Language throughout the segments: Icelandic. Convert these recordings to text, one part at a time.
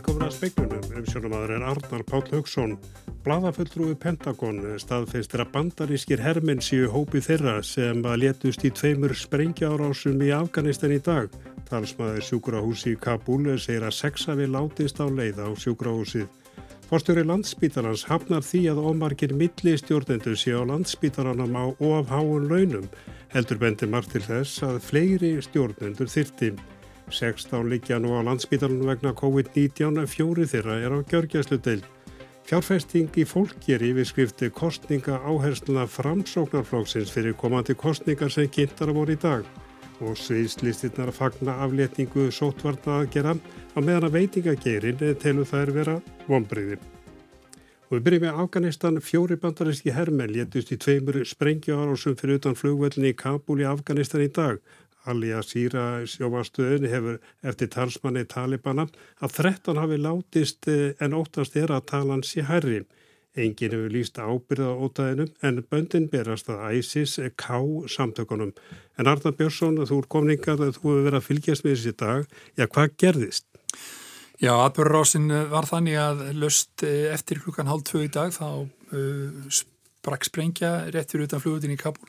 Velkomin að speiklunum, umsjónamaður er Arnar Páll Haugsson. Blaðafulltrúi Pentagon staðfeistir að bandarískir herminn séu hópi þeirra sem að letust í tveimur sprengjaárásum í Afganistan í dag. Talsmaður sjúkrahúsi í Kabul segir að sexa við látist á leið á sjúkrahúsið. Fórstjóri landsbítarans hafnar því að ómargir milli stjórnendur sé á landsbítaranum á ofháun launum. Heldur bendi margt til þess að fleiri stjórnendur þyrti. 16 líkja nú á landsbítalunum vegna COVID-19 fjóri þeirra er á gjörgjæslu deil. Fjárfesting í fólkjeri við skrifti kostninga áhersluna framsóknarflóksins fyrir komandi kostningar sem kynntar voru í dag og sviðslistinnar fagna aflétningu sótvarna að gera á meðan að veitingageirin telur þær vera vonbriði. Og við byrjum með Afganistan, fjóri bandaríski hermenn létust í tveimur sprengjaárásum fyrir utan flugvöldinni í Kabul í Afganistan í dag. Alli Asíra sjómastöðun hefur eftir talsmanni Talibana að 13 hafi látist eh, en óttast er að talan sé herri. Engin hefur líst ábyrða á ótaðinum en böndin berast að ISIS K samtökunum. En Arna Björnsson, þú er komningað að þú hefur verið að fylgjast með þessi dag. Já, hvað gerðist? Já, atbyrðurásin var þannig að löst eh, eftir klukkan hálf tvö í dag þá uh, sprakk sprengja réttir utan flugutin í Kabul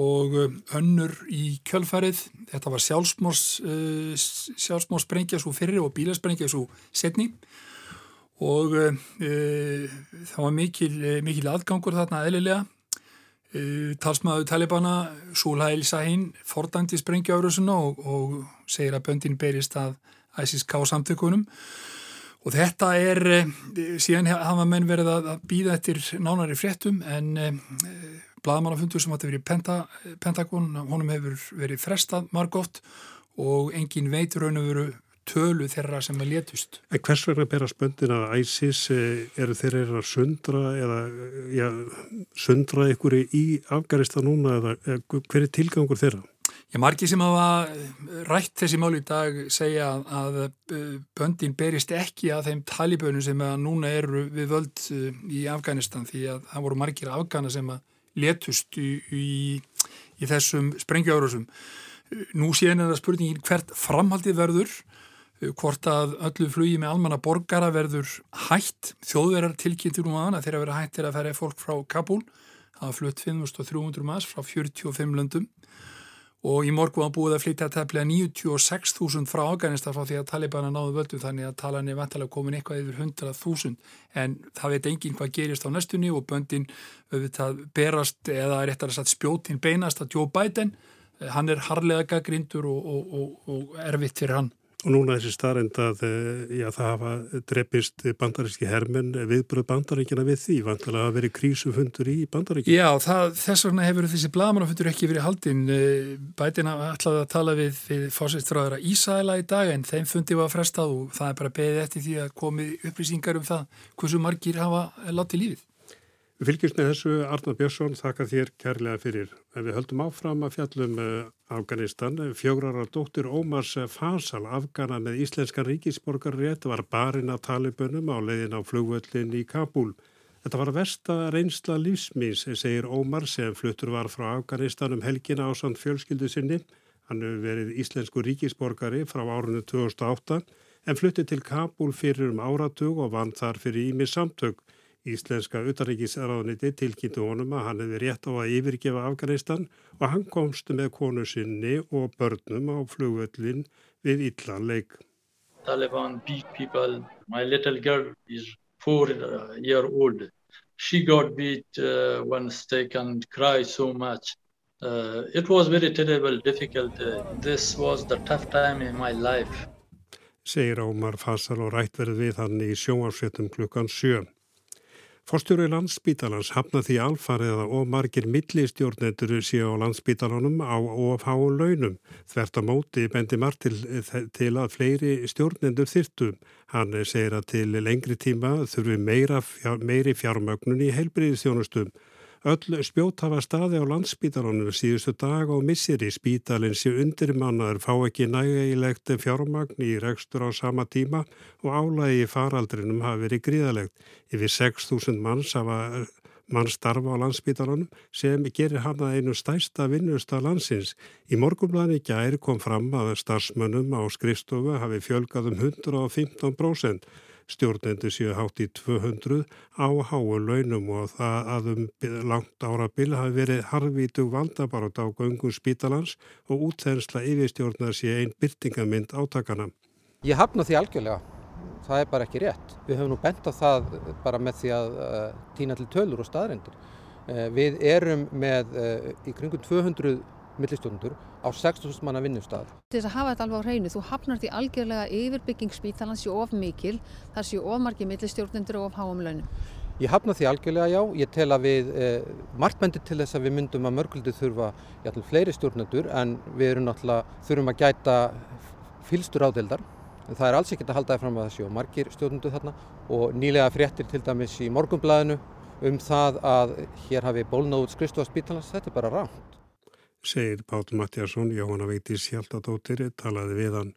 og um, önnur í kjölfarið, þetta var sjálfsmós uh, svo fyrir og bílasprengja svo setni og uh, það var mikil, mikil aðgangur þarna eðlilega. Uh, talsmaðu Talibana Súlhæl Sahin fordandi sprengja árusuna og, og segir að böndin berist að ISIS-K samtökunum. Og þetta er síðan hafa menn verið að býða eftir nánari fréttum en bladamannafundur sem hatti verið Penta, Pentagon, honum hefur verið frestað margótt og engin veit raun og veru tölu þeirra sem er létust. En hvers vegna bera spöndin að ISIS eh, eru þeirra að sundra eða ja, sundra ykkur í Afgarista núna eða hver er tilgangur þeirra? Já, margi sem hafa rætt þessi mál í dag segja að böndin berist ekki að þeim talibönu sem núna eru við völd eh, í Afganistan því að það voru margir afgana sem að letust í, í, í þessum sprengjaurusum. Nú síðan er það spurningin hvert framhaldið verður, hvort að öllu flugi með almanna borgara verður hætt, þjóðverðar tilkynntir um aðan að þeirra verður hættir að ferja fólk frá Kabul, það flutt 5300 maður frá 45 löndum og í morgu var búið að flytja tefnilega 96.000 frá Afganistan frá því að Talibana náðu völdu þannig að talan er vantilega komin eitthvað yfir 100.000 en það veit enginn hvað gerist á næstunni og böndin auðvitað berast eða réttar að satt spjótin beinast að Joe Biden. Hann er harlega gaggrindur og, og, og, og erfitt fyrir hann Og núna þessi starrend að eh, já, það hafa dreppist bandaríski hermen viðbröð bandaríkina við því, vantilega að veri krísufundur í bandaríkina. Já, það, þess vegna hefur þessi blagamannafundur ekki verið haldinn. Eh, Bætina ætlaði að tala við, við fórsættstráðara Ísæla í dag en þeim fundi var frestað og það er bara beðið eftir því að komi upplýsingar um það hversu margir hafa látið lífið. Við fylgjumst með þessu Arnar Björnsson, þakka þér kærlega fyrir. En við höldum áfram að fjallum uh, Afganistan. Fjógrara dóttir Ómars Fasal, Afgana með íslenskan ríkisborgarrétt, var barinn af talibunum á leiðin á flugvöllin í Kabul. Þetta var versta reynsla lífsmís, segir Ómar, sem fluttur var frá Afganistan um helgina á samt fjölskyldu sinni. Hann hefur verið íslensku ríkisborgari frá árunni 2008 en flutti til Kabul fyrir um áratug og vann þar fyrir ími samtök. Íslenska utaríkisraðuniti tilkynntu honum að hann hefði rétt á að yfirgefa Afganistan og hann komst með konu sinni og börnum á flugvöllin við illan leik. Taliban beat people. My little girl is four uh, year old. She got beat uh, one stick and cried so much. Uh, it was very terrible, difficult. Uh, this was the tough time in my life. Segir Ómar Fassal og rætt verið við hann í sjóarsvettum klukkan sjö. Forstjóri landsbítalans hafna því alfarið að ómargir millistjórnendur séu á landsbítalanum á ofháun launum. Þvert á móti bendi margt til, til að fleiri stjórnendur þyrtu. Hann segir að til lengri tíma þurfi meira, meiri fjármögnun í heilbriðistjónustum. Öll spjót hafa staði á landsspítalunum síðustu dag og missir í spítalinn sem undirmannar fá ekki nægilegt fjármagn í rekstur á sama tíma og álægi í faraldrinum hafi verið gríðalegt. Yfir 6.000 manns hafa mann starfa á landsbítalanum sem gerir hann að einu stæsta vinnusta landsins. Í morgunblæni gæri kom fram að starfsmönnum á skrifstofu hafi fjölgað um 115%. Stjórnendur séu hátt í 200 á háu launum og það að um langt ára bil hafi verið harfítug valdabarótt á göngum spítalans og útþensla yfirstjórnar sé einn byrtingamind átakana. Ég hafna því algjörlega það er bara ekki rétt. Við höfum nú bent á það bara með því að uh, týna til tölur og staðrendir. Uh, við erum með uh, í kringum 200 millistjónundur á 6.000 manna vinnustad. Til þess að hafa þetta alveg á hreinu, þú hafnar því algjörlega yfirbygging spítalans séu of mikil, þar séu of margi millistjórnundur og of háum launum. Ég hafna því algjörlega já, ég tel að við eh, margmendir til þess að við myndum að mörguldu þurfa játtum fleiri stjórnendur en við erum náttúrulega þurfum að gæta fylstur ádeldar Það er alls ekkert að halda það fram að það séu margir stjórnundu þarna og nýlega fréttir til dæmis í morgumblæðinu um það að hér hafi bólnað út skrifstofa spítalans, þetta er bara ránt. Segir Pál Mattiasson, Jóhanna Veitis Hjaltadóttir, talaði við hann.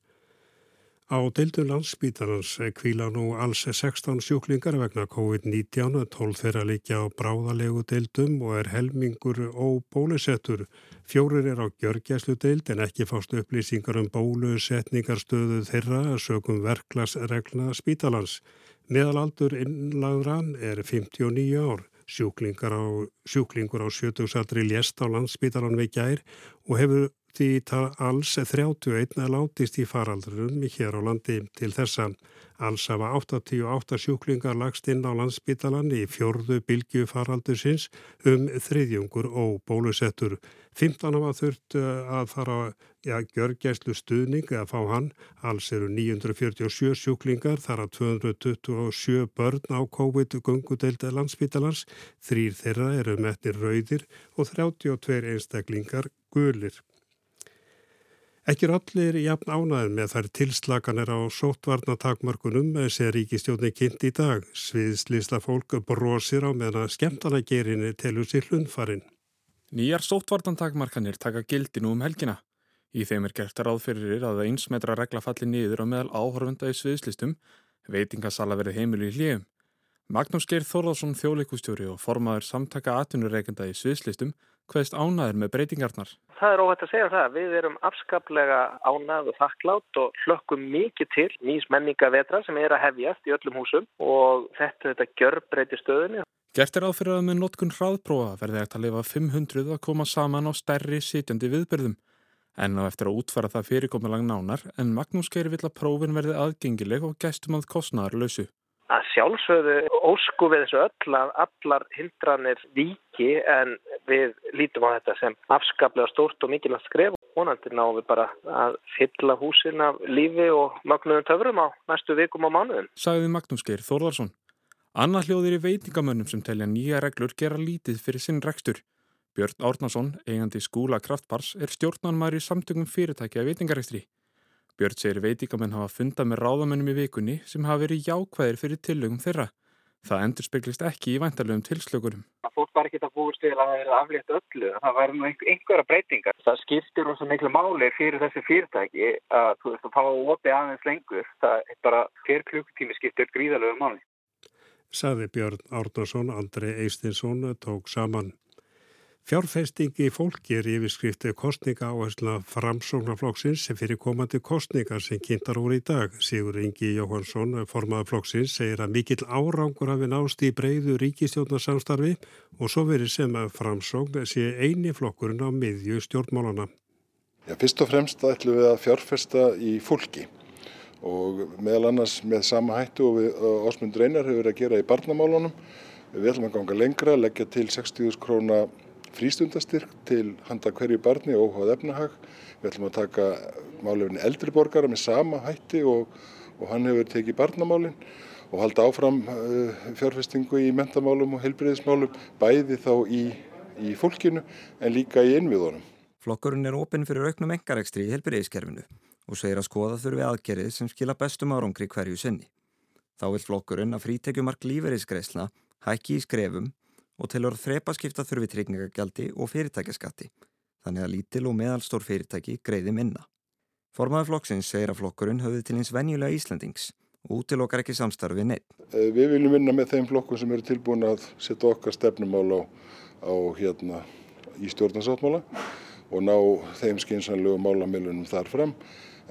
Á deildun landsbítarans kvíla nú alls 16 sjúklingar vegna COVID-19, 12 þeirra líkja á bráðalegu deildum og er helmingur óbólusettur. Fjórir er á gjörgjæslu deild en ekki fást upplýsingar um bólusetningarstöðu þeirra sögum verklasregla spítalans. Meðalaldur innlagra er 59 ár. Sjúklingur á, sjúklingur á 70 aldri lést á landsbítalan við gær og hefur því alls 31 látist í faraldrum hér á landi til þessa. Alls hafa 88 sjúklingar lagst inn á landsbítalan í fjörðu bylgju faraldusins um þriðjungur og bólusettur. 15 hafa þurft eh, að fara ja, gjörgæslu stuðning eða fá hann. Alls eru 947 sjúklingar, þar að 227 börn á COVID-gungudeildi landsbítalans. Þrýr þeirra eru metnir rauðir og 32 einstaklingar gulir. Ekki er allir jafn ánæðin með þær tilslaganir á sótvarnatakmörkunum sem ríkistjóðni kynnt í dag. Sviðslýsla fólk brosir á meðan að skemmtana gerinni telur sér hlundfarin. Nýjar sótvarnatakmarkanir taka gildi nú um helgina. Í þeim er gert að ráðfyrir að eins metra regla falli niður á meðal áhörfunda í sviðslistum, veitingasala verið heimil í hljöfum. Magnús Geir Þórðarsson þjóðleikustjóri og formaður samtaka atvinnureikenda í sviðslistum hvaðist ánaður með breytingarnar. Það er óhætt að segja það. Við erum afskaplega ánað og þakklátt og hlökkum mikið til nýs menningavetra sem er að hefjast í öllum húsum og þetta, þetta gjör breyti stöðunni. Gert er áfyrir að með notkun hraðprófa verði hægt að lifa 500 að koma saman á stærri sitjandi viðbyrðum. En á eftir að útfara það fyrirkomulag nánar en Magnús Geir vill að prófin verði aðgengileg og gæstum að kostnæðar lausu að sjálfsögðu ósku við þessu öll að allar hindranir viki en við lítum á þetta sem afskaplega stórt og mikilvægt skref og vonandi náum við bara að fylla húsin af lífi og magnuðum töfrum á næstu vikum og mánuðum. Sagði Magnús Geir Þórðarsson. Anna hljóðir í veitingamönnum sem telja nýja reglur gera lítið fyrir sinn rekstur. Björn Árnason, eigandi skúla kraftbars, er stjórnanmæri í samtökum fyrirtækja veitingarekstri. Björn segir veitíkamenn hafa fundað með ráðamennum í vikunni sem hafa verið jákvæðir fyrir tillögum þeirra. Það endur speglist ekki í væntalegum tilslökurum. Fólk var ekki að búist til að það er aflétt öllu. Það væri nú einhverja breytingar. Það skiptir ós að miklu máli fyrir þessi fyrirtæki að þú veist að fá óti aðeins lengur. Það er bara fyrir klukkutími skiptir gríðalögum máli. Saði Björn Árnarsson, Andrei Eistinsson tók saman. Fjárfestingi fólki er yfirskriftu kostninga áhersla framsóknarflokksins sem fyrir komandi kostningar sem kynntar úr í dag. Sigur Ingi Jóhansson, formaða flokksins, segir að mikill árangur hafi nást í breyðu ríkistjórnarsamstarfi og svo verið sem að framsókn sé eini flokkurinn á miðju stjórnmálana. Já, fyrst og fremst ætlum við að fjárfesta í fólki og meðal annars með sama hættu og Ásmund Reynar hefur verið að gera í barnamálunum. Við ætlum að ganga lengra, leggja til 60.000 króna frístundastyrk til handa hverju barni og óháð efnahag. Við ætlum að taka málefni eldriborgara með sama hætti og, og hann hefur tekið barnamálinn og halda áfram uh, fjárfestingu í mentamálum og heilbriðismálum bæði þá í, í fólkinu en líka í innviðunum. Flokkurinn er ofinn fyrir auknum engarekstri í heilbriðiskerfinu og segir að skoða þurfi aðgerið sem skila bestum árangri hverju sinni. Þá vil flokkurinn að frítekjumark lífeyriðsgreisla hækki í skrefum og telur þrepaskipta þurfi tryggingagjaldi og fyrirtækjaskatti, þannig að lítil og meðalstór fyrirtæki greiði minna. Formaður flokksins segir að flokkurinn höfði til eins venjulega Íslandings og útilokar ekki samstarfi neitt. Eh, við viljum vinna með þeim flokkum sem eru tilbúin að setja okkar stefnumál á, á hérna í stjórnarsáttmála og ná þeim skynsanlegu málamilunum þar fram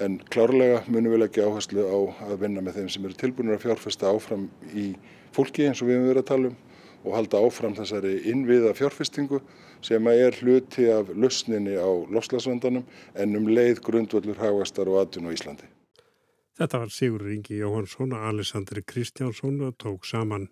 en klárlega munum við ekki áherslu á að vinna með þeim sem eru tilbúin að fjárfesta áfram í fólki eins og við hefum verið að tala um og halda áfram þessari innviða fjárfestingu sem er hluti af lausninni á lofslagsvandanum en um leið grundvöldur hagastar og atun á Íslandi. Þetta var Sigur Ingi Jóhansson og Alessandri Kristjánsson og tók saman.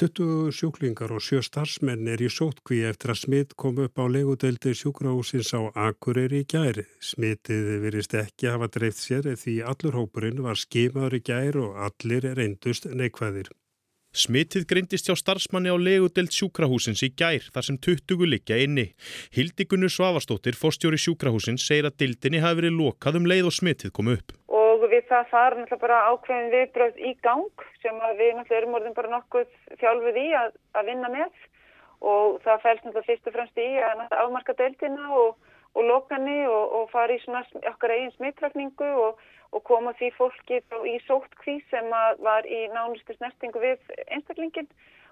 20 sjúklingar og sjö starfsmenn er í sótkví eftir að smitt kom upp á legudeldi sjúkrahúsins á Akureyri í gæri. Smittið virist ekki hafa dreift sér því allur hópurinn var skimaður í gæri og allir reyndust neikvæðir. Smitið greindist hjá starfsmanni á legudelt sjúkrahúsins í gær þar sem 20 liggja inni. Hildikunur Svavastóttir, fórstjóri sjúkrahúsins, segir að dildinni hafi verið lokað um leið og smitið kom upp. Og við það fara náttúrulega bara ákveðin viðbröð í gang sem við náttúrulega erum orðin bara nokkuð fjálfuð í að, að vinna með og það fælst náttúrulega fyrst og fremst í að afmarka dildina og, og lokanni og, og fara í svona okkar eigin smittrakningu og og koma því fólki í sóttkví sem var í nánustu snertingu við einstaklingin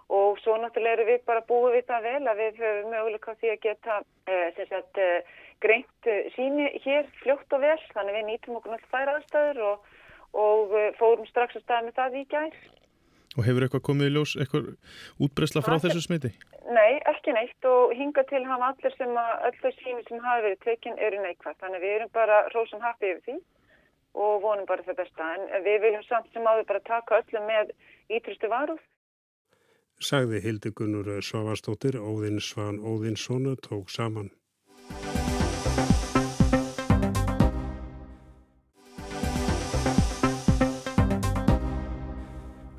og svo náttúrulega eru við bara búið við það vel að við höfum möguleika því að geta eh, sagt, eh, greint eh, síni hér fljótt og vel. Þannig við nýtum okkur náttúrulega þær aðstæður og, og fórum strax að staða með það í gæð. Og hefur eitthvað komið í ljós, eitthvað útbreysla frá þessu smiti? Nei, ekki neitt. Og hinga til hafa allir sem að öll þau síni sem hafi verið tekinn eru neikvægt þannig við erum bara rósum happy yfir því og vonum bara það besta. En við viljum samt sem áður bara taka öllum með ítrustu varuð. Sagði Hildegunur Svavastóttir, Óðinn Svan Óðinnssonu tók saman.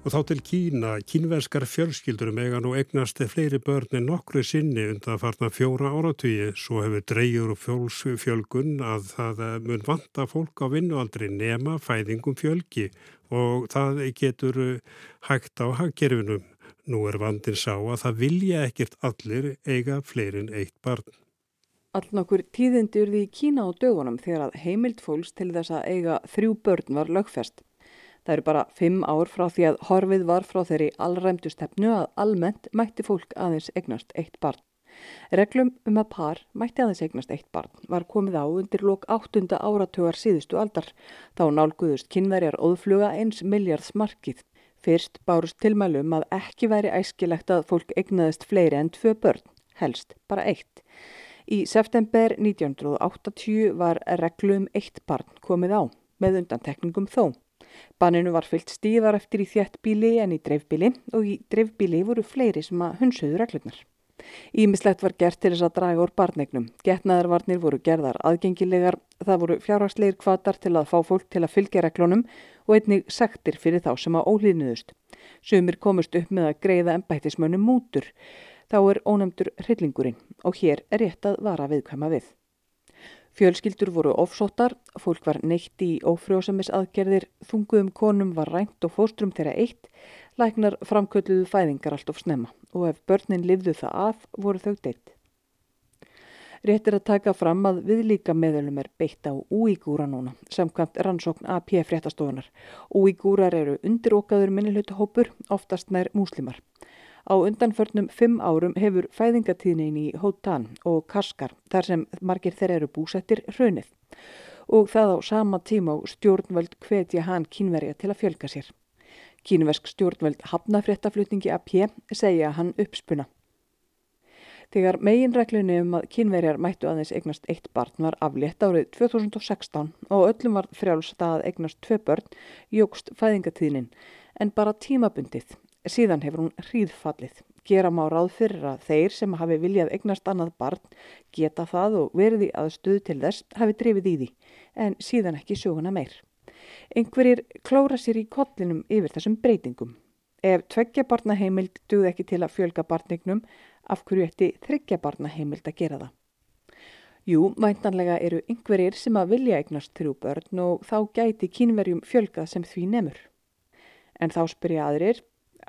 Og þá til Kína, kínverskar fjölskyldur megan og egnast fleiri börn en nokkru sinni undan farna fjóra áratvíi. Svo hefur dreyjur og fjölsfjölgun að það mun vanta fólk á vinnualdri nema fæðingum fjölgi og það getur hægt á hagkerfinum. Nú er vandin sá að það vilja ekkert allir eiga fleirin eitt barn. Alln okkur tíðindur því Kína á dögunum þegar að heimild fólks til þess að eiga þrjú börn var lögfest. Það eru bara fimm ár frá því að horfið var frá þeirri allræmdu stefnu að almennt mætti fólk aðeins eignast eitt barn. Reglum um að par mætti aðeins eignast eitt barn var komið á undir lok áttunda áratugar síðustu aldar. Þá nálguðust kynverjar óðfluga eins miljards markið. Fyrst bárust tilmælum að ekki væri æskilegt að fólk eignaðist fleiri en tvö börn, helst bara eitt. Í september 1980 var reglum eitt barn komið á, með undantekningum þó. Banninu var fyllt stíðar eftir í þjættbíli en í dreifbíli og í dreifbíli voru fleiri sem að hunsuðu reglurnar. Ímislegt var gert til þess að draga úr barnegnum. Getnaðarvarnir voru gerðar aðgengilegar, það voru fjárhagsleir kvatar til að fá fólk til að fylgja reglunum og einnig sektir fyrir þá sem að ólýðnuðust. Sumir komust upp með að greiða ennbættismönnum mútur. Þá er ónefndur hryllingurinn og hér er rétt að vara viðkvæma við. Fjölskyldur voru ofsóttar, fólk var neitt í ófrjósamis aðgerðir, þunguðum konum var rænt og fóstrum þeirra eitt, læknar framkölluðu fæðingar allt of snemma og ef börnin livðu það af voru þau deitt. Rétt er að taka fram að viðlíka meðlum er beitt á úígúra núna, samkvæmt rannsókn AP fréttastofunar. Úígúrar eru undirókaður minnilhutahópur, oftast nær múslimar. Á undanförnum fimm árum hefur fæðingatíðnin í Hóttan og Kaskar þar sem margir þeir eru búsettir hrunið og það á sama tíma á stjórnvöld hvetja hann kínverja til að fjölga sér. Kínversk stjórnvöld hafnafréttaflutningi AP segja hann uppspuna. Þegar meginreglunni um að kínverjar mættu aðeins eignast eitt barn var aflétt árið 2016 og öllum var frjálst að eignast tvö börn jógst fæðingatíðnin en bara tímabundið Síðan hefur hún hríðfallið. Gera má ráð fyrir að þeir sem hafi viljað eignast annað barn geta það og verði að stuð til þess hafi drefið í því, en síðan ekki söguna meir. Einhverjir klóra sér í kollinum yfir þessum breytingum. Ef tveggja barnaheimild duð ekki til að fjölga barnignum, af hverju ætti þryggja barnaheimild að gera það? Jú, mæntanlega eru einhverjir sem að vilja eignast þrjú börn og þá gæti kínverjum fjölgað sem því nemur. En þá spyrja aðrir,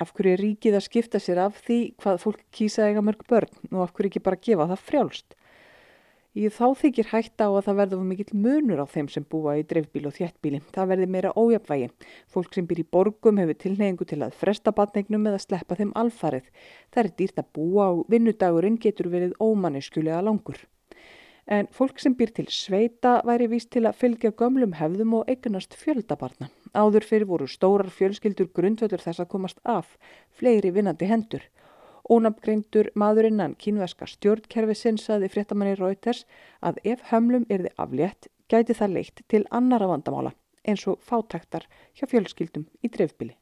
af hverju er ríkið að skipta sér af því hvað fólk kýsa eiga mörg börn og af hverju ekki bara gefa það frjálst? Í þá þykir hægt á að það verður mikill munur á þeim sem búa í dreifbíl og þjættbíli. Það verður meira ójapvægi. Fólk sem býr í borgum hefur tilnefingu til að fresta batningnum eða sleppa þeim alfarið. Það er dýrt að búa og vinnudagurinn getur verið ómanniskulega langur. En fólk sem býr til sveita væri víst til að fylgja gömlum hefðum og eignast fjöldabarna. Áður fyrir voru stórar fjölskyldur grundvöldur þess að komast af, fleiri vinnandi hendur. Ónafngreindur maðurinnan kínverska stjórnkerfi sinsaði fréttamanni Reuters að ef hömlum erði aflétt gæti það leitt til annara vandamála eins og fátaktar hjá fjölskyldum í dreifbili.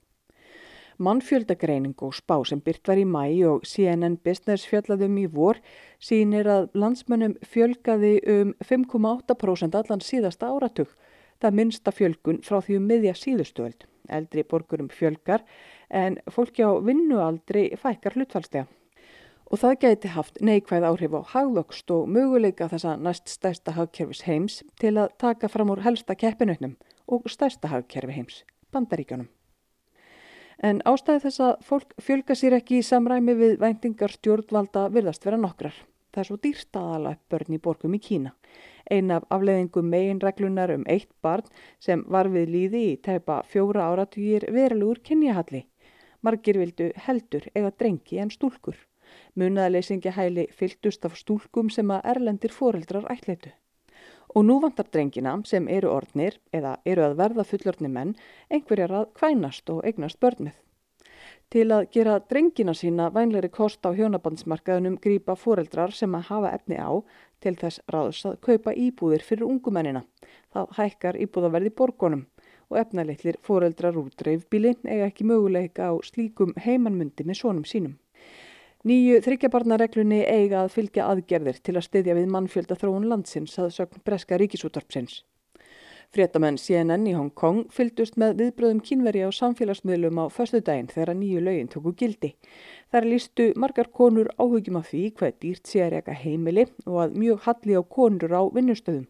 Mannfjöldagreining og spá sem byrt var í mæ og CNN Business fjöllaðum í vor sínir að landsmönnum fjölgaði um 5,8% allan síðasta áratug. Það minnsta fjölgun frá því um miðja síðustöld. Eldri borgurum fjölgar en fólki á vinnualdri fækkar hlutfallstega. Og það gæti haft neikvæð áhrif á hagvöxt og möguleika þessa næst stærsta hagkerfis heims til að taka fram úr helsta keppinutnum og stærsta hagkerfi heims, bandaríkjónum. En ástæði þess að fólk fjölga sér ekki í samræmi við væntingar stjórnvalda virðast vera nokkrar. Það er svo dýrst aðala börn í borgum í Kína. Ein af afleðingum meginreglunar um eitt barn sem var við líði í teipa fjóra áratugir verulegur kynjahalli. Margir vildu heldur eiga drengi en stúlkur. Munaðaleysingi hæli fylgdust af stúlkum sem að erlendir foreldrar ætleitu. Og nú vantar drengina sem eru orðnir eða eru að verða fullorðni menn einhverjar að kvænast og eignast börnið. Til að gera drengina sína vænleiri kost á hjónabandsmarkaðunum grýpa foreldrar sem að hafa efni á til þess ráðs að kaupa íbúðir fyrir ungumennina. Það hækkar íbúðaverði borgonum og efnalitlir foreldrar úr dreifbíli eiga ekki möguleika á slíkum heimannmundi með sónum sínum. Nýju þryggjabarnareglunni eiga að fylgja aðgerðir til að styðja við mannfjölda þróun landsins að sögn breska ríkisúttarpsins. Fréttamenn CNN í Hong Kong fylgdust með viðbröðum kínveri á samfélagsmiðlum á förstu daginn þegar nýju lögin tóku gildi. Þar lístu margar konur áhugjum af því hvað dýrt sé að reyka heimili og að mjög halli á konur á vinnustöðum.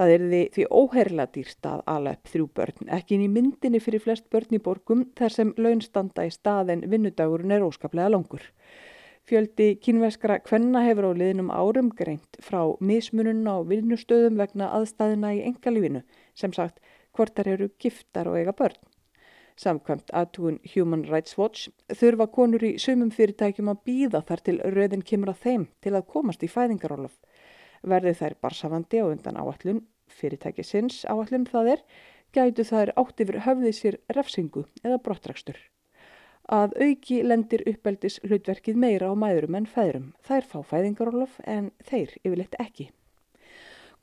Það er því, því óherla dýrst að ala upp þrjú börn, ekki inn í myndinni fyrir flest börn í borgum þar sem launstanda í stað en vinnudagurinn er óskaplega langur. Fjöldi kynveskra kvenna hefur á liðnum árum greint frá mismunun á vinnustöðum vegna aðstæðina í engalífinu, sem sagt hvort þar eru giftar og eiga börn. Samkvæmt aðtúin Human Rights Watch þurfa konur í sumum fyrirtækjum að býða þar til röðin kemur að þeim til að komast í fæðingarólof verði þær barsafandi á undan áallun fyrirtækisins áallun það er, gætu þær átt yfir höfðið sér refsingu eða brottrækstur. Að auki lendir uppeldis hlutverkið meira á mæðurum en fæðurum. Þær fá fæðingarólof en þeir yfirleitt ekki.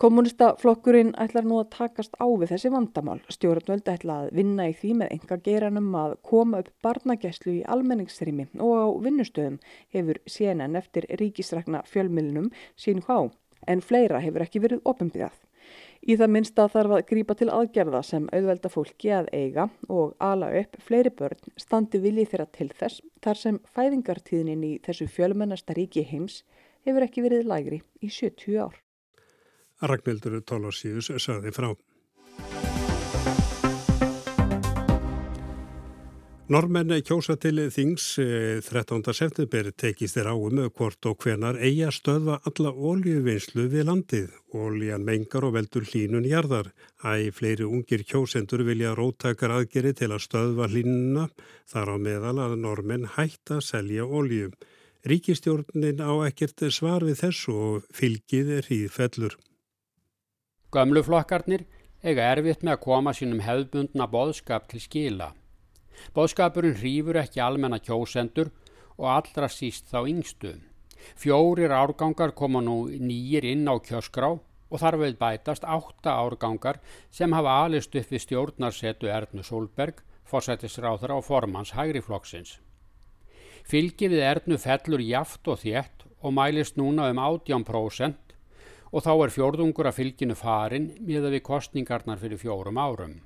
Kommunistaflokkurinn ætlar nú að takast á við þessi vandamál. Stjórnvöld ætla að vinna í því með enga geranum að koma upp barnagæslu í almenningsrými og á vinnustöðum hefur CNN eftir ríkisrækna fjölmilnum sín hvá en fleira hefur ekki verið ofinbyrjað. Í það minnsta þarf að grípa til aðgerða sem auðvelda fólki að eiga og ala upp fleiri börn standi viljið þeirra til þess þar sem fæðingartíðnin í þessu fjölmennasta ríki heims hefur ekki verið lægri í 70 ár. Ragnhildur Tólarsíus saði frá. Normenn kjósa til þings 13. Eh, september tekist þér áum hvort og hvenar eiga stöðva alla óljuvinslu við landið. Óljan mengar og veldur hlínun jarðar. Æ, fleiri ungir kjósendur vilja róttakar aðgeri til að stöðva hlínuna þar á meðal að normenn hætta að selja ólju. Ríkistjórnin á ekkert svar við þessu og fylgið er hríðfellur. Gömluflokkarnir eiga erfitt með að koma sínum hefðbundna boðskap til skila. Bóðskapurinn hrýfur ekki almenna kjósendur og allra síst þá yngstu. Fjórir árgangar koma nú nýjir inn á kjöskrá og þar veið bætast átta árgangar sem hafa alist upp við stjórnarsetu Ernu Solberg, fórsættisráður á formans hægriflokksins. Fylgi við Ernu fellur jaft og þétt og mælist núna um 18% og þá er fjórðungur af fylginu farin miða við kostningarnar fyrir fjórum árum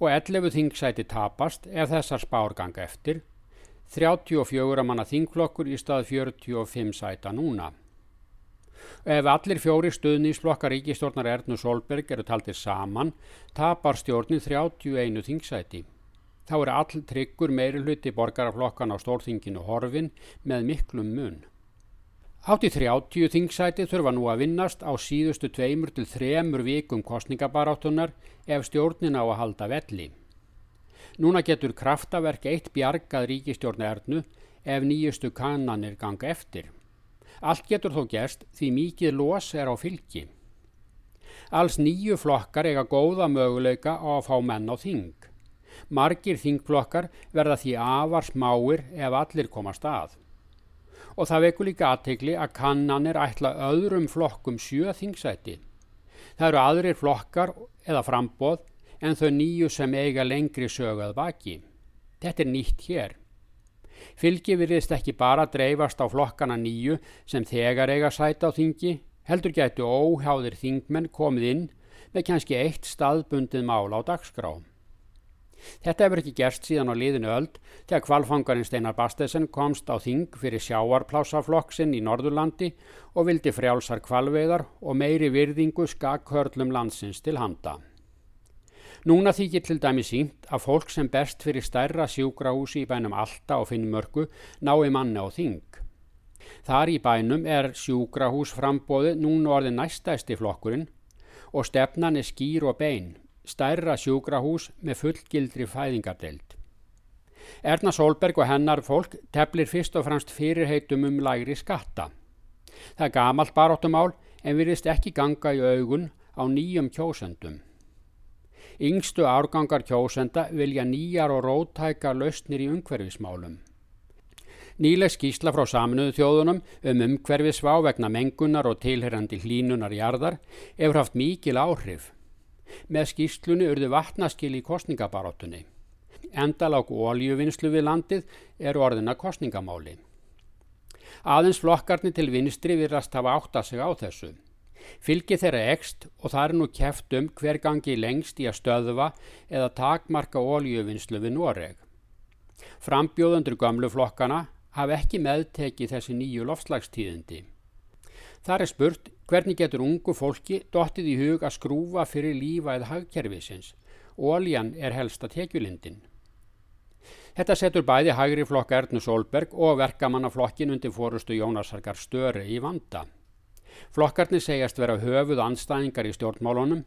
og 11 þingsæti tapast ef þessar spár ganga eftir, 34 manna þingflokkur í stað 45 sæta núna. Ef allir fjóri stuðnísflokkar ríkistórnar Ernu Solberg eru taldir saman, tapar stjórnin 31 þingsæti. Þá er all tryggur meiri hluti borgaraflokkan á stórþinginu horfin með miklum mun. Hátt í 30 þingsæti þurfa nú að vinnast á síðustu tveimur til þremur vikum kostningabaráttunar ef stjórnin á að halda velli. Núna getur kraftaverk eitt bjargað ríkistjórn ernu ef nýjustu kannanir ganga eftir. Allt getur þó gerst því mikið los er á fylki. Alls nýju flokkar eiga góða möguleika á að fá menn á þing. Margir þingflokkar verða því afar smáir ef allir komast að. Og það veku líka aðtegli að kannanir ætla öðrum flokkum sjö þingsæti. Það eru aðrir flokkar eða frambóð en þau nýju sem eiga lengri sögað baki. Þetta er nýtt hér. Fylgi virðist ekki bara dreifast á flokkana nýju sem þegar eiga sæta á þingi, heldur gætu óhjáðir þingmenn komið inn með kannski eitt staðbundið mál á dagskrá. Þetta hefur ekki gerst síðan á liðinu öld þegar kvalfangarinn Steinar Bastesen komst á þing fyrir sjáarplásaflokksinn í Norðurlandi og vildi frjálsar kvalveðar og meiri virðingu skakhörlum landsins til handa. Núna þykir til dæmi sínt að fólk sem best fyrir stærra sjúkrahúsi í bænum Alta og Finnmörku nái manni á þing. Þar í bænum er sjúkrahús frambóði núna orðið næstæsti flokkurinn og stefnan er skýr og bein, stærra sjúkrahús með fullgildri fæðingardeild. Erna Solberg og hennar fólk teflir fyrst og fremst fyrirheitum um lægri skatta. Það er gamalt baróttumál en virðist ekki ganga í augun á nýjum kjósendum. Yngstu árgangar kjósenda vilja nýjar og rótækar lausnir í umhverfismálum. Nýleg skísla frá saminuðu þjóðunum um umhverfisvá vegna mengunar og tilherrandi hlínunar jarðar hefur haft mikil áhrif. Með skíslunni urðu vatnaskil í kostningabaróttunni. Endalák ólíuvinnslu við landið eru orðina kostningamáli. Aðeins flokkarnir til vinstri virðast hafa átt að sig á þessu. Fylgi þeirra ekst og það er nú keft um hver gangi lengst í að stöðva eða takmarka ólíuvinnslu við Noreg. Frambjóðundur gömlu flokkana hafi ekki meðtekið þessi nýju lofslagstíðindi. Þar er spurt hvernig getur ungu fólki dottið í hug að skrúfa fyrir lífa eða hagkerfisins. Óljan er helsta tekjulindin. Þetta setur bæði hægri flokka Ernu Solberg og verkamannaflokkin undir fórustu Jónasarkar Störi í vanda. Flokkarnir segjast vera höfuð anstæðingar í stjórnmálunum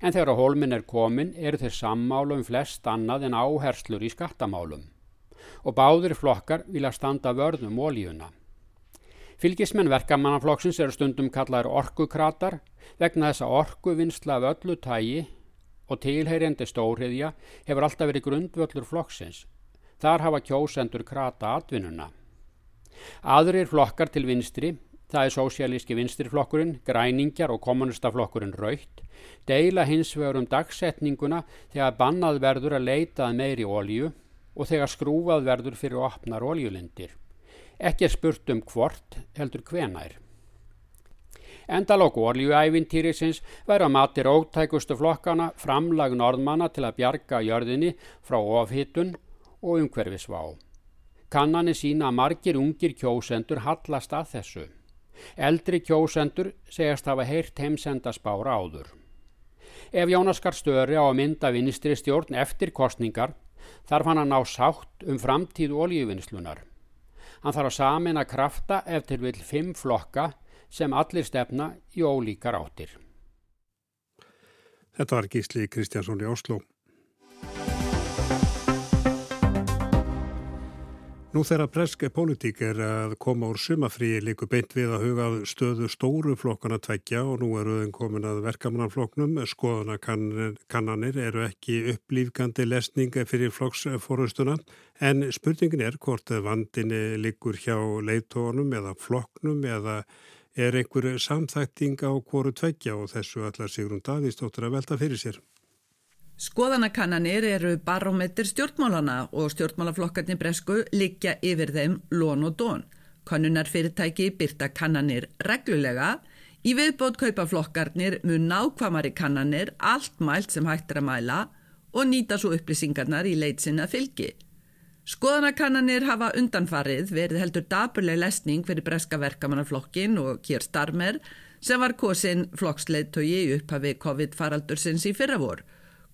en þegar að hólminn er komin eru þeir sammálu um flest annað en áherslur í skattamálum og báðir flokkar vilja standa vörðum ólíuna. Fylgismenn verkamannaflokksins eru stundum kallar orkukratar vegna þess að orkuvinnsla af öllu tægi og tilheyrjandi stórhiðja hefur alltaf verið grundvöllur flokksins. Þar hafa kjósendur krata atvinnuna. Aðrir flokkar til vinstri, það er sósialíski vinstirflokkurinn, græningjar og kommunistaflokkurinn Raut, deila hins vegar um dagsetninguna þegar bannað verður að leitað meiri ólíu og þegar skrúfað verður fyrir opnar oljulindir. Ekki er spurt um hvort heldur hvenær. Endalóku oljuævintýrisins væri að mati róttækustu flokkana framlag norðmanna til að bjarga jörðinni frá ofhittun og umhverfisvá. Kannanir sína að margir ungir kjósendur hallast að þessu. Eldri kjósendur segast hafa heyrt heimsenda spára áður. Ef Jónaskar Störi á að mynda vinistri stjórn eftir kostningar þarf hann að ná sátt um framtíð olíuvinnslunar. Hann þarf að samina krafta eftir vil fimm flokka sem allir stefna í ólíkar áttir. Þetta var Gísli Kristjánsson í Oslo. Nú þegar breska pólitík er að koma úr sumafríi líku beint við að hugað stöðu stóru flokkana tveggja og nú eru þeim komin að verkamannanflokknum. Skoðanakannanir eru ekki upplýfgandi lesning fyrir flokksforustuna en spurningin er hvort vandinni líkur hjá leitónum eða flokknum eða er einhver samþækting á hvoru tveggja og þessu allar Sigrun Davíðstóttur að velta fyrir sér. Skoðanakannanir eru barómetr stjórnmálana og stjórnmálaflokkarnir bresku liggja yfir þeim lón og dón. Kannunarfyrirtæki byrta kannanir reglulega, í viðbót kaupaflokkarnir mun nákvamari kannanir allt mælt sem hægt er að mæla og nýta svo upplýsingarnar í leitsinna fylgi. Skoðanakannanir hafa undanfarið verið heldur daburleg lesning fyrir breska verkamannarflokkin og Kier Starmer sem var kosin flokksleitói upphafi COVID-faraldursins í fyrravor.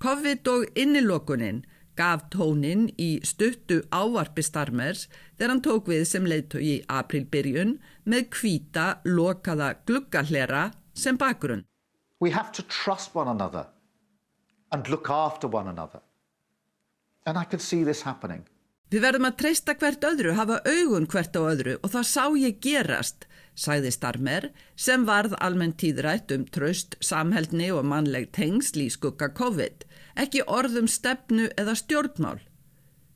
COVID og innilokunin gaf tónin í stuttu ávarpi Starmers þegar hann tók við sem leiðtói í aprilbyrjun með kvíta lokaða gluggahlera sem bakgrunn. We have to trust one another and look after one another. And I could see this happening. Við verðum að treysta hvert öðru, hafa augun hvert á öðru og það sá ég gerast, sagði Starmer sem varð almennt tíðrætt um tröst, samheldni og mannleg tengsl í skugga COVID, ekki orðum stefnu eða stjórnmál.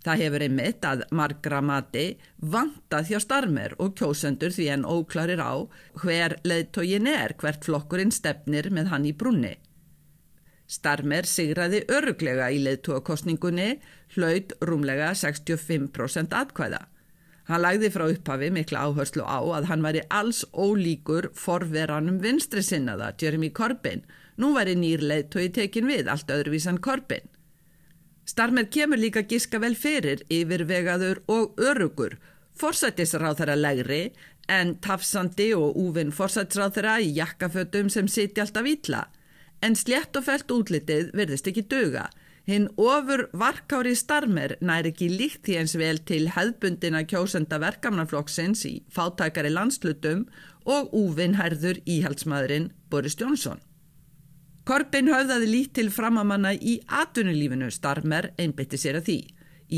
Það hefur einmitt að margra mati vantað hjá Starmer og kjósendur því en óklarir á hver leðtógin er hvert flokkurinn stefnir með hann í brunni. Starmer sigraði öruglega í leðtóakostningunni, hlaut rúmlega 65% atkvæða. Hann lagði frá upphafi mikla áherslu á að hann væri alls ólíkur forveranum vinstri sinnaða, Jeremy Corbyn. Nú væri nýr leðtói tekin við, allt öðruvísan Corbyn. Starmer kemur líka giska vel fyrir, yfirvegaður og örugur, forsættisráð þeirra legri en tafsandi og úvinn forsættisráð þeirra í jakkafötum sem siti alltaf ítla. En slétt og felt útlitið verðist ekki döga. Hinn ofur varkári starmer nær ekki líkt því eins vel til hefðbundina kjósenda verkamnaflokksins í fátækari landslutum og úvinnherður íhaldsmaðurinn Boris Jónsson. Korbin höfðaði lít til framamanna í atvinnulífinu starmer einbytti sér að því.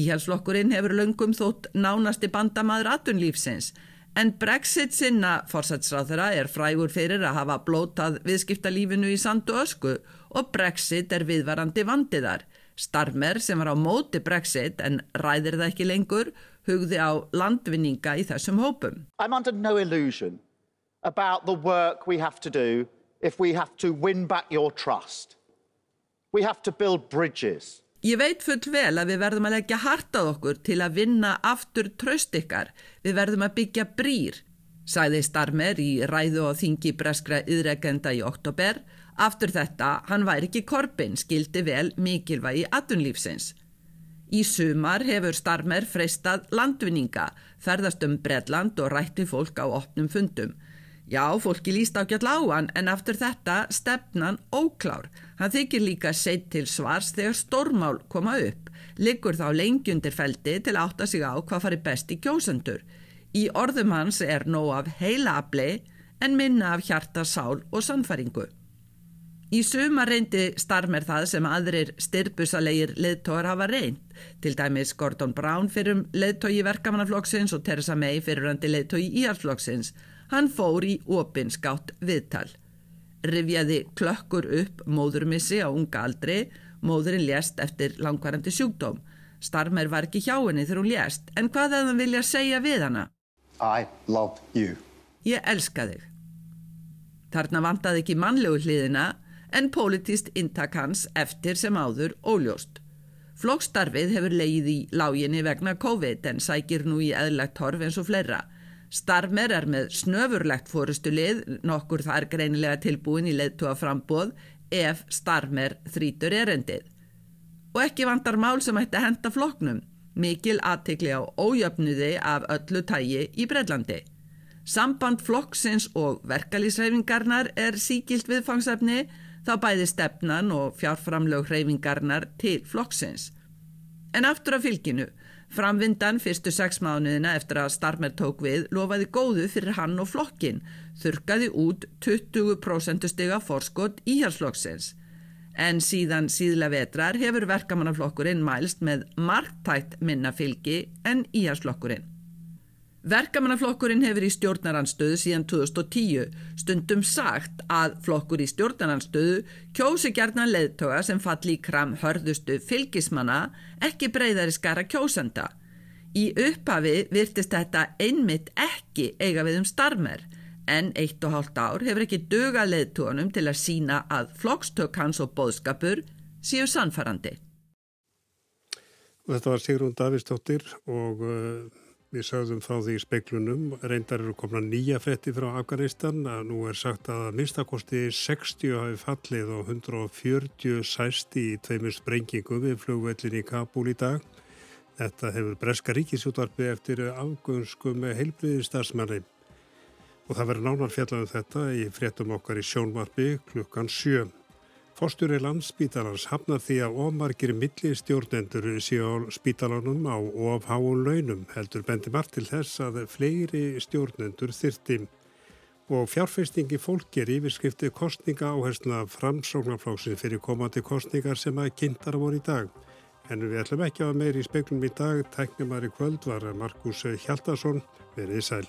Íhalsflokkurinn hefur löngum þótt nánasti bandamaður atvinnulífsins en Brexit sinna fórsætsráðara er frægur fyrir að hafa blótað viðskiptalífinu í sandu ösku og Brexit er viðvarandi vandiðar. Starmer sem var á móti Brexit en ræðir það ekki lengur hugði á landvinninga í þessum hópum. I'm under no illusion about the work we have to do if we have to win back your trust. We have to build bridges. Ég veit full vel að við verðum að leggja hartað okkur til að vinna aftur tröst ykkar. Við verðum að byggja brýr, sagði Starmer í ræðu og þingi breskra yðregenda í oktober. Aftur þetta, hann væri ekki korpin, skildi vel mikilvægi atunlífsins. Í sumar hefur Starmer freistað landvinninga, ferðast um Bredland og rætti fólk á opnum fundum. Já, fólki líst ágjall á hann en aftur þetta stefnan óklár. Hann þykir líka seitt til svars þegar stormál koma upp. Liggur þá lengjundir feldi til átta sig á hvað fari best í kjósendur. Í orðum hans er nóg af heila afli en minna af hjarta, sál og sannfæringu. Í suma reyndi starmer það sem aðrir styrbusalegir leðtóar hafa reynd. Til dæmis Gordon Brown fyrir um leðtói verkamannaflokksins og Theresa May fyrir randi leðtói íhalsflokksins. Hann fór í opinskátt viðtal. Rivjaði klökkur upp móðurmissi á unga aldri, móðurinn lést eftir langvarandi sjúkdóm. Starmer var ekki hjá henni þegar hún lést, en hvað hefði hann vilja segja við hana? I love you. Ég elska þig. Þarna vantaði ekki mannlegu hliðina, en politist intak hans eftir sem áður óljóst. Flókstarfið hefur leið í láginni vegna COVID en sækir nú í eðlagt horf eins og fleira. Starmer er með snöfurlegt fórustu lið, nokkur það er greinilega tilbúin í leðtúa frambóð ef Starmer þrítur erendið. Og ekki vantar mál sem ætti að henda floknum, mikil aðtikli á ójöfnuði af öllu tægi í Breitlandi. Samband flokksins og verkalýsreifingarnar er síkilt viðfangsefni þá bæði stefnan og fjárframlög hreyfingarnar til flokksins. En aftur af fylginu, framvindan fyrstu sex mánuðina eftir að Starmer tók við lofaði góðu fyrir hann og flokkin, þurkaði út 20% stiga forskot íhjálpsflokksins. En síðan síðla vetrar hefur verkamannaflokkurinn mælst með margtætt minna fylgi en íhjálpsflokkurinn. Verkamannaflokkurinn hefur í stjórnaranstöðu síðan 2010 stundum sagt að flokkur í stjórnaranstöðu kjósi gerðna leðtoga sem falli í kram hörðustu fylgismanna ekki breyðari skara kjósenda. Í upphafi virtist þetta einmitt ekki eiga við um starmer en eitt og hálft ár hefur ekki döga leðtogunum til að sína að flokkstök hans og boðskapur séu sannfarandi. Þetta var Sigrún Davísdóttir og Við sagðum frá því í speiklunum, reyndar eru komna nýja fretti frá Afganistan að nú er sagt að minnstakosti 60 hafi fallið og 140 sæsti í tveimur sprengingum við flugvellin í Kabul í dag. Þetta hefur Breska ríkisútvarfi eftir afgönskum heilbriði starfsmanni. Og það verður nánar fjallaðum þetta í fréttum okkar í sjónvarpi klukkan 7. Fosturi landsspítalans hafnar því að ómargir millistjórnendur séu á spítalanum á of háun launum heldur bendi margt til þess að fleiri stjórnendur þyrti og fjárfestingi fólki er yfirskrifti kostninga áhersna framsóknarflóksin fyrir komandi kostningar sem að kynntar voru í dag. En við ætlum ekki að meira í speklum í dag, tæknumar í kvöld var Markus Hjaldarsson verið í sæl.